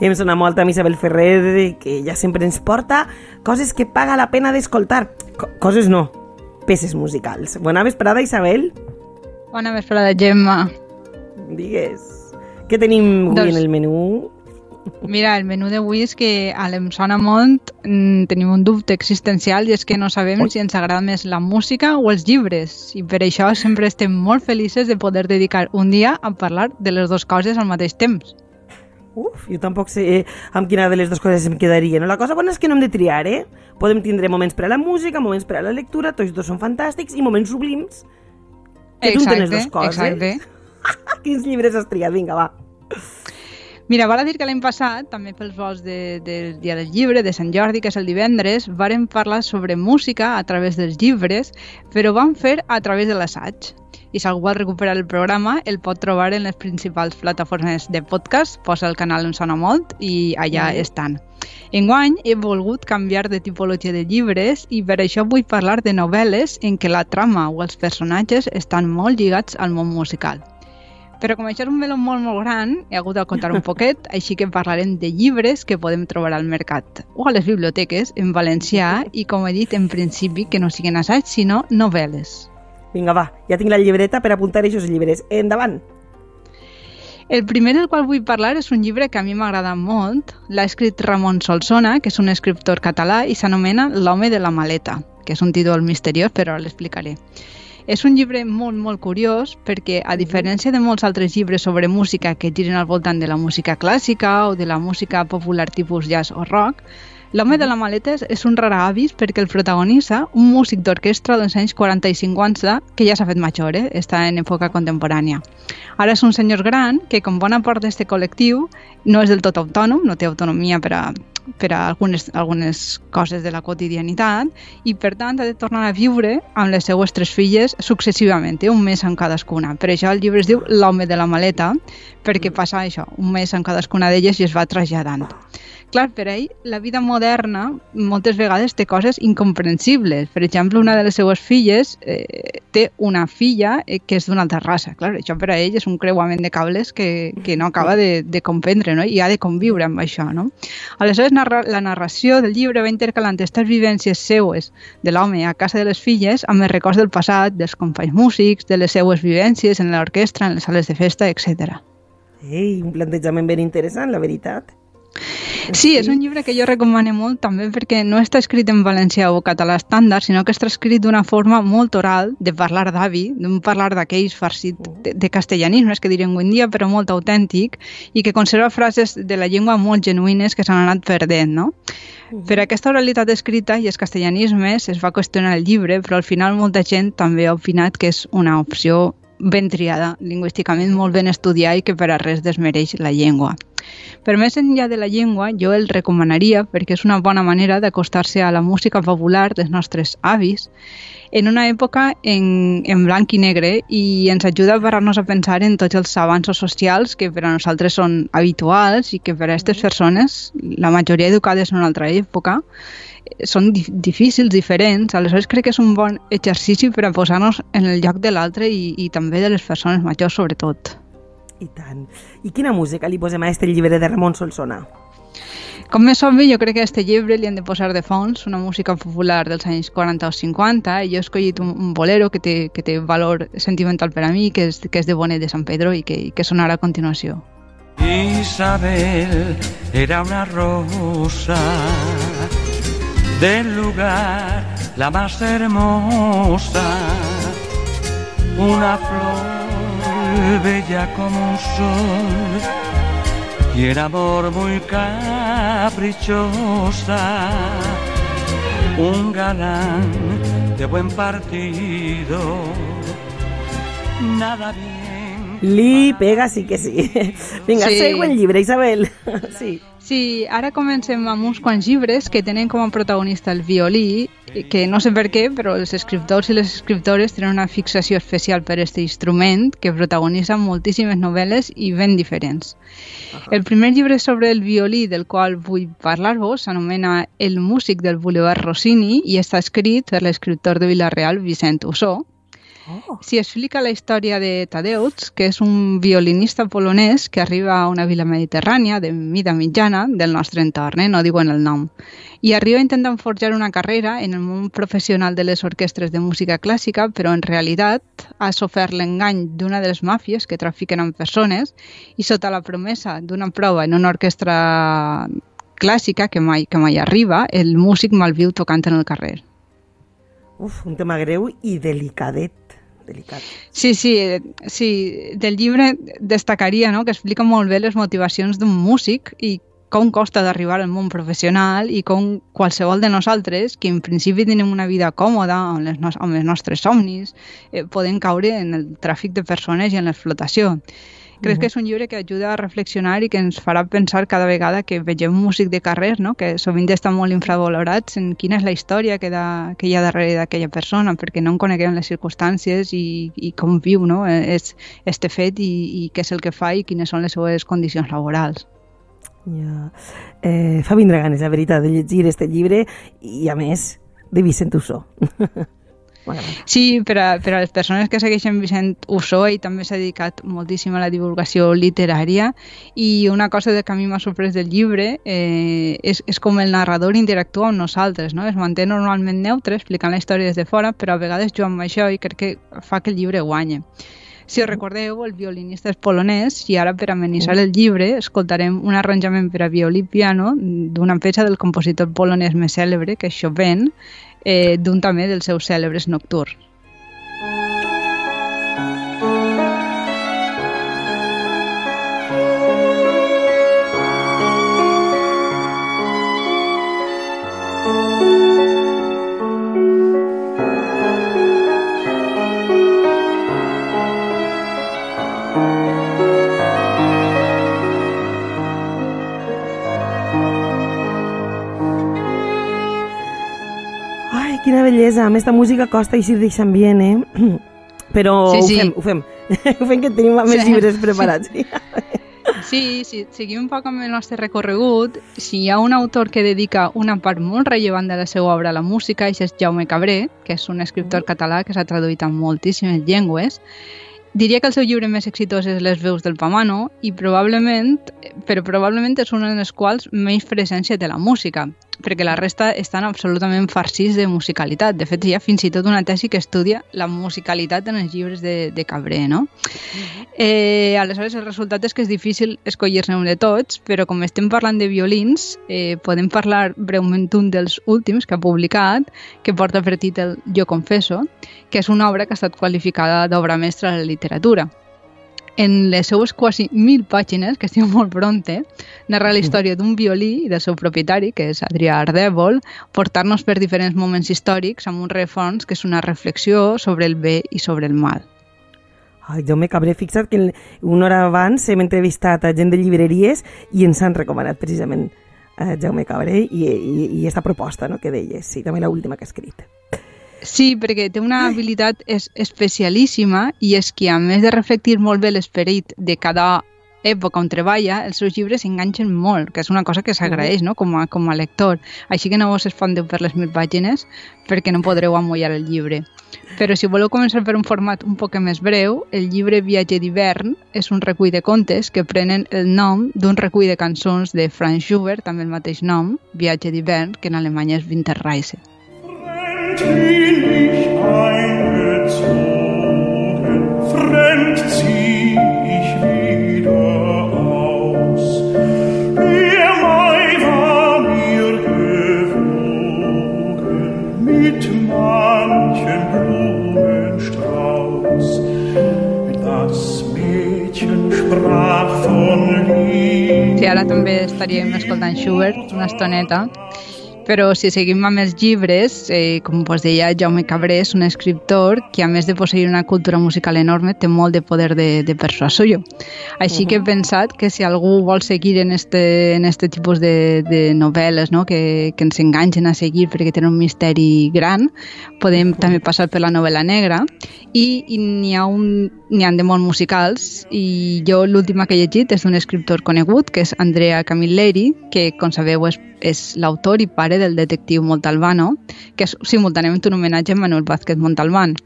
Em sona molt amb Isabel Ferrer, que ja sempre ens porta coses que paga la pena d'escoltar. Co coses no, peces musicals. Bona vesprada, Isabel. Bona vesprada, Gemma. Digues, què tenim avui doncs, en el menú? Mira, el menú d'avui és que a l'Emsona Mont mm, tenim un dubte existencial i és que no sabem si ens agrada més la música o els llibres i per això sempre estem molt felices de poder dedicar un dia a parlar de les dues coses al mateix temps. Uf, jo tampoc sé eh, amb quina de les dues coses em quedaria. No? La cosa bona és que no hem de triar, eh? Podem tindre moments per a la música, moments per a la lectura, tots dos són fantàstics, i moments sublims que exacte, les dues coses. Exacte. Quins llibres has triat? Vinga, va. Mira, val a dir que l'any passat, també pels vols de, del Dia del Llibre, de Sant Jordi, que és el divendres, varen parlar sobre música a través dels llibres, però vam fer a través de l'assaig. I si algú vol recuperar el programa, el pot trobar en les principals plataformes de podcast, posa el canal on sona molt i allà mm. estan. Enguany he volgut canviar de tipologia de llibres i per això vull parlar de novel·les en què la trama o els personatges estan molt lligats al món musical. Però com això és un meló molt, molt gran, he hagut de contar un poquet, així que parlarem de llibres que podem trobar al mercat o a les biblioteques en valencià i, com he dit, en principi, que no siguin assaig, sinó novel·les. Vinga, va, ja tinc la llibreta per apuntar aquests llibres. Endavant! El primer del qual vull parlar és un llibre que a mi m'agrada molt. L'ha escrit Ramon Solsona, que és un escriptor català, i s'anomena L'home de la maleta, que és un títol misteriós, però l'explicaré. És un llibre molt, molt curiós perquè, a diferència de molts altres llibres sobre música que giren al voltant de la música clàssica o de la música popular tipus jazz o rock, L'home de la maleta és un rara avis perquè el protagonista, un músic d'orquestra dels anys 40 i 50, que ja s'ha fet major, eh? està en època contemporània. Ara és un senyor gran que, com bona part d'aquest col·lectiu, no és del tot autònom, no té autonomia per a, per a algunes, algunes coses de la quotidianitat i, per tant, ha de tornar a viure amb les seues tres filles successivament, eh? un mes en cadascuna. Per això el llibre es diu L'home de la maleta, perquè passa això, un mes en cadascuna d'elles i es va traslladant clar, per ell la vida moderna moltes vegades té coses incomprensibles. Per exemple, una de les seues filles eh, té una filla eh, que és d'una altra raça. Clar, això per a ell és un creuament de cables que, que no acaba de, de comprendre no? i ha de conviure amb això. No? Aleshores, narra, la narració del llibre va intercalant aquestes vivències seues de l'home a casa de les filles amb els records del passat, dels companys músics, de les seues vivències en l'orquestra, en les sales de festa, etc. Ei, un plantejament ben interessant, la veritat. Sí, és un llibre que jo recomano molt també perquè no està escrit en valencià o català estàndard, sinó que està escrit d'una forma molt oral de parlar d'avi, d'un parlar d'aquells farcit de, de castellanismes que direm avui en dia, però molt autèntic i que conserva frases de la llengua molt genuïnes que s'han anat perdent, no? Per aquesta oralitat escrita i els castellanismes es va qüestionar el llibre, però al final molta gent també ha opinat que és una opció ben triada, lingüísticament molt ben estudiada i que per a res desmereix la llengua. Per més enllà de la llengua, jo el recomanaria perquè és una bona manera d'acostar-se a la música popular dels nostres avis en una època en, en blanc i negre i ens ajuda a parar-nos a pensar en tots els avanços socials que per a nosaltres són habituals i que per a aquestes persones, la majoria educades en una altra època, són di difícils, diferents, aleshores crec que és un bon exercici per a posar-nos en el lloc de l'altre i, i també de les persones majors sobretot. I tant. I quina música li posem a este llibre de Ramon Solsona? Com més obvi, jo crec que a este llibre li han de posar de fons una música popular dels anys 40 o 50 i jo he escollit un, un bolero que té, que té valor sentimental per a mi, que és, que és de Bonet de San Pedro i que, que sonarà a continuació. Isabel era una rosa del lugar la más hermosa, una flor bella como un sol y el amor muy caprichosa, un galán de buen partido, nada bien. Li pega sí que sí. Vinga, sí. llibre, Isabel. sí. Sí, ara comencem amb uns quants llibres que tenen com a protagonista el violí, que no sé per què, però els escriptors i les escriptores tenen una fixació especial per aquest instrument que protagonitza moltíssimes novel·les i ben diferents. Uh -huh. El primer llibre sobre el violí del qual vull parlar-vos s'anomena El músic del Boulevard Rossini i està escrit per l'escriptor de Villarreal, Vicent Ussó, Oh. S'hi explica la història de Tadeusz, que és un violinista polonès que arriba a una vila mediterrània de mida mitjana del nostre entorn, eh? no diuen el nom i arriba intentant forjar una carrera en el món professional de les orquestres de música clàssica, però en realitat ha sofert l'engany d'una de les màfies que trafiquen amb persones i sota la promesa d'una prova en una orquestra clàssica que mai, que mai arriba, el músic malviu tocant en el carrer. Uf, un tema greu i delicadet delicat. Sí, sí, sí, del llibre destacaria no, que explica molt bé les motivacions d'un músic i com costa d'arribar al món professional i com qualsevol de nosaltres, que en principi tenim una vida còmoda amb, les no amb els nostres somnis, eh, podem caure en el tràfic de persones i en l'explotació. Crec uh -huh. que és un llibre que ajuda a reflexionar i que ens farà pensar cada vegada que vegem músic de carrer, no? que sovint estan molt infravalorats en quina és la història que, da, que hi ha darrere d'aquella persona, perquè no en coneguem les circumstàncies i, i com viu no? és este fet i, i què és el que fa i quines són les seues condicions laborals. Ja. Eh, fa vindre ganes, la veritat, de llegir este llibre i, a més, de Vicent Ussó. Sí, per a, per a les persones que segueixen Vicent Ussó, ell també s'ha dedicat moltíssim a la divulgació literària i una cosa que a mi m'ha sorprès del llibre eh, és, és com el narrador interactua amb nosaltres, no? es manté normalment neutre explicant la història des de fora, però a vegades jo amb això i crec que fa que el llibre guanye. Si us recordeu, el violinista és polonès i ara per amenitzar el llibre escoltarem un arranjament per a violí i piano d'una peça del compositor polonès més cèlebre, que és Chopin, eh, d'un també dels seus cèlebres nocturns. A més, la música costa així deixar ambient, eh? Però sí, sí. ho fem, ho fem. ho fem que tenim més sí. llibres preparats. Sí, sí, seguim un poc amb el nostre recorregut. Si hi ha un autor que dedica una part molt rellevant de la seva obra a la música, és Jaume Cabré, que és un escriptor mm. català que s'ha traduït en moltíssimes llengües. Diria que el seu llibre més exitós és Les veus del Pamano i probablement, però probablement és una de les quals menys presència de la música perquè la resta estan absolutament farcits de musicalitat. De fet, hi ha fins i tot una tesi que estudia la musicalitat en els llibres de, de Cabré, no? Eh, aleshores, el resultat és que és difícil escollir-ne un de tots, però com estem parlant de violins, eh, podem parlar breument d'un dels últims que ha publicat, que porta per títol Jo confesso, que és una obra que ha estat qualificada d'obra mestra de la literatura en les seues quasi mil pàgines, que estic molt pronte, narra la història d'un violí i del seu propietari, que és Adrià Ardèvol, portar-nos per diferents moments històrics amb un refons que és una reflexió sobre el bé i sobre el mal. Ai, jo me cabré, fixat que una hora abans hem entrevistat a gent de llibreries i ens han recomanat precisament a Jaume Cabré i, i, i aquesta proposta no, que deies, sí, també l'última que ha escrit. Sí, perquè té una habilitat es especialíssima i és que, a més de reflectir molt bé l'esperit de cada època on treballa, els seus llibres enganxen molt, que és una cosa que s'agraeix no? com, a, com a lector. Així que no vos espanteu per les mil pàgines perquè no podreu amollar el llibre. Però si voleu començar per un format un poc més breu, el llibre Viatge d'hivern és un recull de contes que prenen el nom d'un recull de cançons de Franz Schubert, també el mateix nom, Viatge d'hivern, que en alemany és Winterreise. Escoltant Schubert una estoneta però si seguim amb els llibres, eh, com vos deia, Jaume Cabré és un escriptor que, a més de posseir una cultura musical enorme, té molt de poder de, de persuasió. Així uh -huh. que he pensat que si algú vol seguir en este, en este tipus de, de novel·les no? que, que ens enganxen a seguir perquè tenen un misteri gran, podem uh -huh. també passar per la novel·la negra i, i n'hi ha, un, ha de molt musicals i jo l'última que he llegit és d'un escriptor conegut que és Andrea Camilleri que com sabeu és és l'autor i pare del detectiu Montalbano, que és simultàniament un homenatge a Manuel Vázquez Montalbán.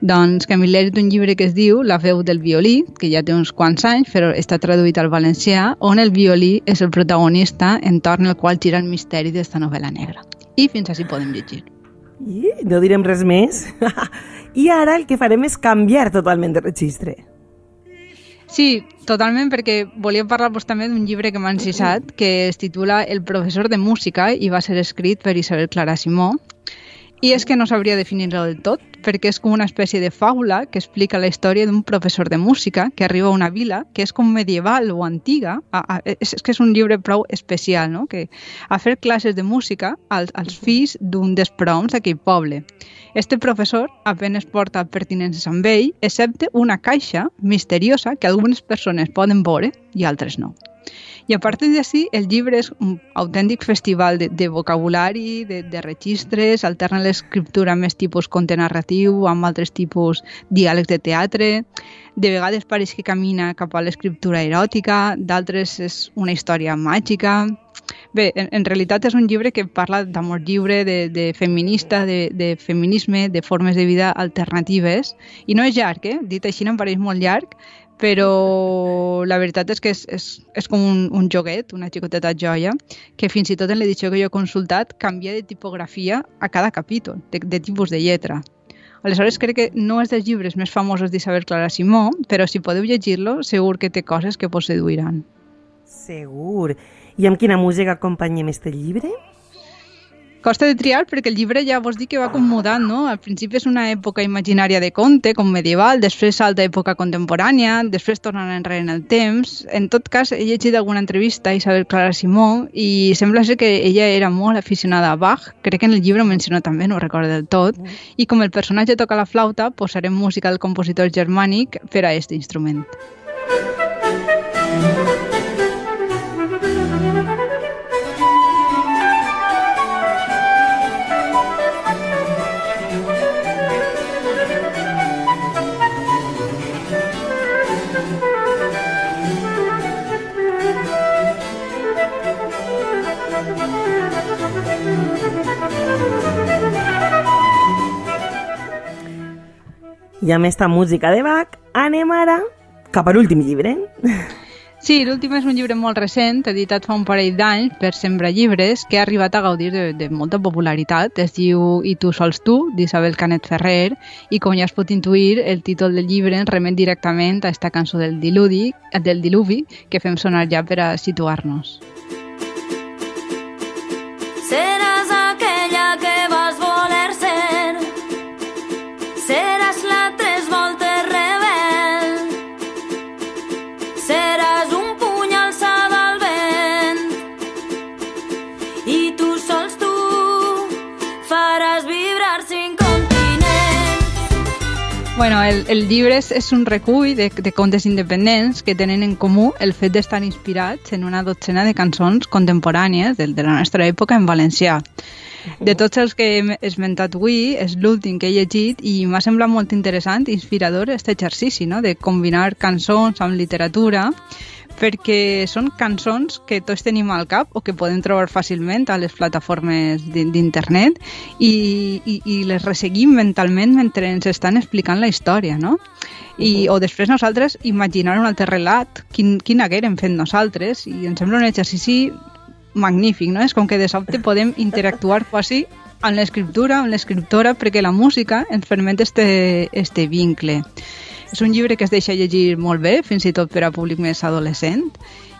Doncs Camil llegit un llibre que es diu La veu del violí, que ja té uns quants anys, però està traduït al valencià, on el violí és el protagonista entorn al qual gira el misteri d'esta novel·la negra. I fins així podem llegir. I no direm res més. I ara el que farem és canviar totalment de registre. Sí, totalment, perquè volia parlar-vos també d'un llibre que m'ha encisat, que es titula El professor de música i va ser escrit per Isabel Clara Simó. I és que no sabria definir-lo del tot, perquè és com una espècie de fàbula que explica la història d'un professor de música que arriba a una vila que és com medieval o antiga. A, a, és, és que és un llibre prou especial, no? Que, a fer classes de música als, als fills d'un dels proms d'aquell poble. Este professor apenes porta pertinences amb ell, excepte una caixa misteriosa que algunes persones poden veure i altres no. I a partir d'ací, el llibre és un autèntic festival de, de vocabulari, de, de registres, alterna l'escriptura més tipus conte narratiu amb altres tipus diàlegs de teatre, de vegades pareix que camina cap a l'escriptura eròtica, d'altres és una història màgica, Bé, en, en realitat és un llibre que parla d'amor lliure, de, de feminista, de, de feminisme, de formes de vida alternatives, i no és llarg, eh? Dit així no em pareix molt llarg, però la veritat és que és, és, és com un, un joguet, una xicoteta joia, que fins i tot en l'edició que jo he consultat canvia de tipografia a cada capítol, de, de tipus de lletra. Aleshores, crec que no és dels llibres més famosos d'Isabel Clara Simó, però si podeu llegir-lo, segur que té coses que vos seduiran. Segur. I amb quina música acompanyem este llibre? Costa de triar perquè el llibre ja vos dic que va com mudant, no? Al principi és una època imaginària de conte, com medieval, després salta època contemporània, després tornen enrere en el temps. En tot cas, he llegit alguna entrevista a Isabel Clara Simó i sembla ser que ella era molt aficionada a Bach, crec que en el llibre ho menciona també, no ho recordo del tot, i com el personatge toca la flauta, posarem música del compositor germànic per a aquest instrument. Música I amb aquesta música de Bach anem ara cap a l'últim llibre. Sí, l'últim és un llibre molt recent, editat fa un parell d'anys per Sembra Llibres, que ha arribat a gaudir de, de molta popularitat. Es diu I tu sols tu, d'Isabel Canet Ferrer, i com ja es pot intuir, el títol del llibre remet directament a esta cançó del diluvi, del diluvi que fem sonar ja per a situar-nos. El, el llibre és, és un recull de, de contes independents que tenen en comú el fet d'estar inspirats en una dotzena de cançons contemporànies de, de la nostra època en valencià. De tots els que he esmentat avui, és l'últim que he llegit i m'ha semblat molt interessant i inspirador aquest exercici, no? de combinar cançons amb literatura perquè són cançons que tots tenim al cap o que podem trobar fàcilment a les plataformes d'internet i, i, i les resseguim mentalment mentre ens estan explicant la història, no? I, o després nosaltres imaginar un altre relat, quin, quin haguérem fet nosaltres, i ens sembla un exercici magnífic, no? És com que de sobte podem interactuar quasi amb l'escriptura, amb l'escriptora, perquè la música ens permet este, este vincle. És un llibre que es deixa llegir molt bé, fins i tot per a públic més adolescent,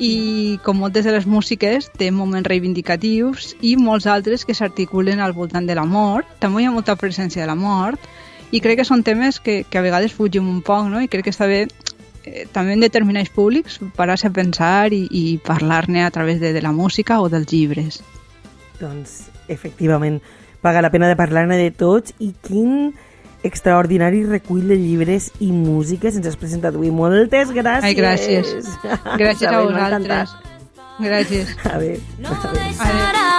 i com moltes de les músiques té moments reivindicatius i molts altres que s'articulen al voltant de la mort. També hi ha molta presència de la mort i crec que són temes que, que a vegades fugim un poc, no? I crec que està bé eh, també en determinats públics parar-se a pensar i, i parlar-ne a través de, de la música o dels llibres. Doncs, efectivament, paga la pena de parlar-ne de tots i quin extraordinari recull de llibres i músiques ens has presentat avui. Moltes gràcies. Ai, gràcies. Gràcies a vosaltres. Gràcies. A veure, a veure.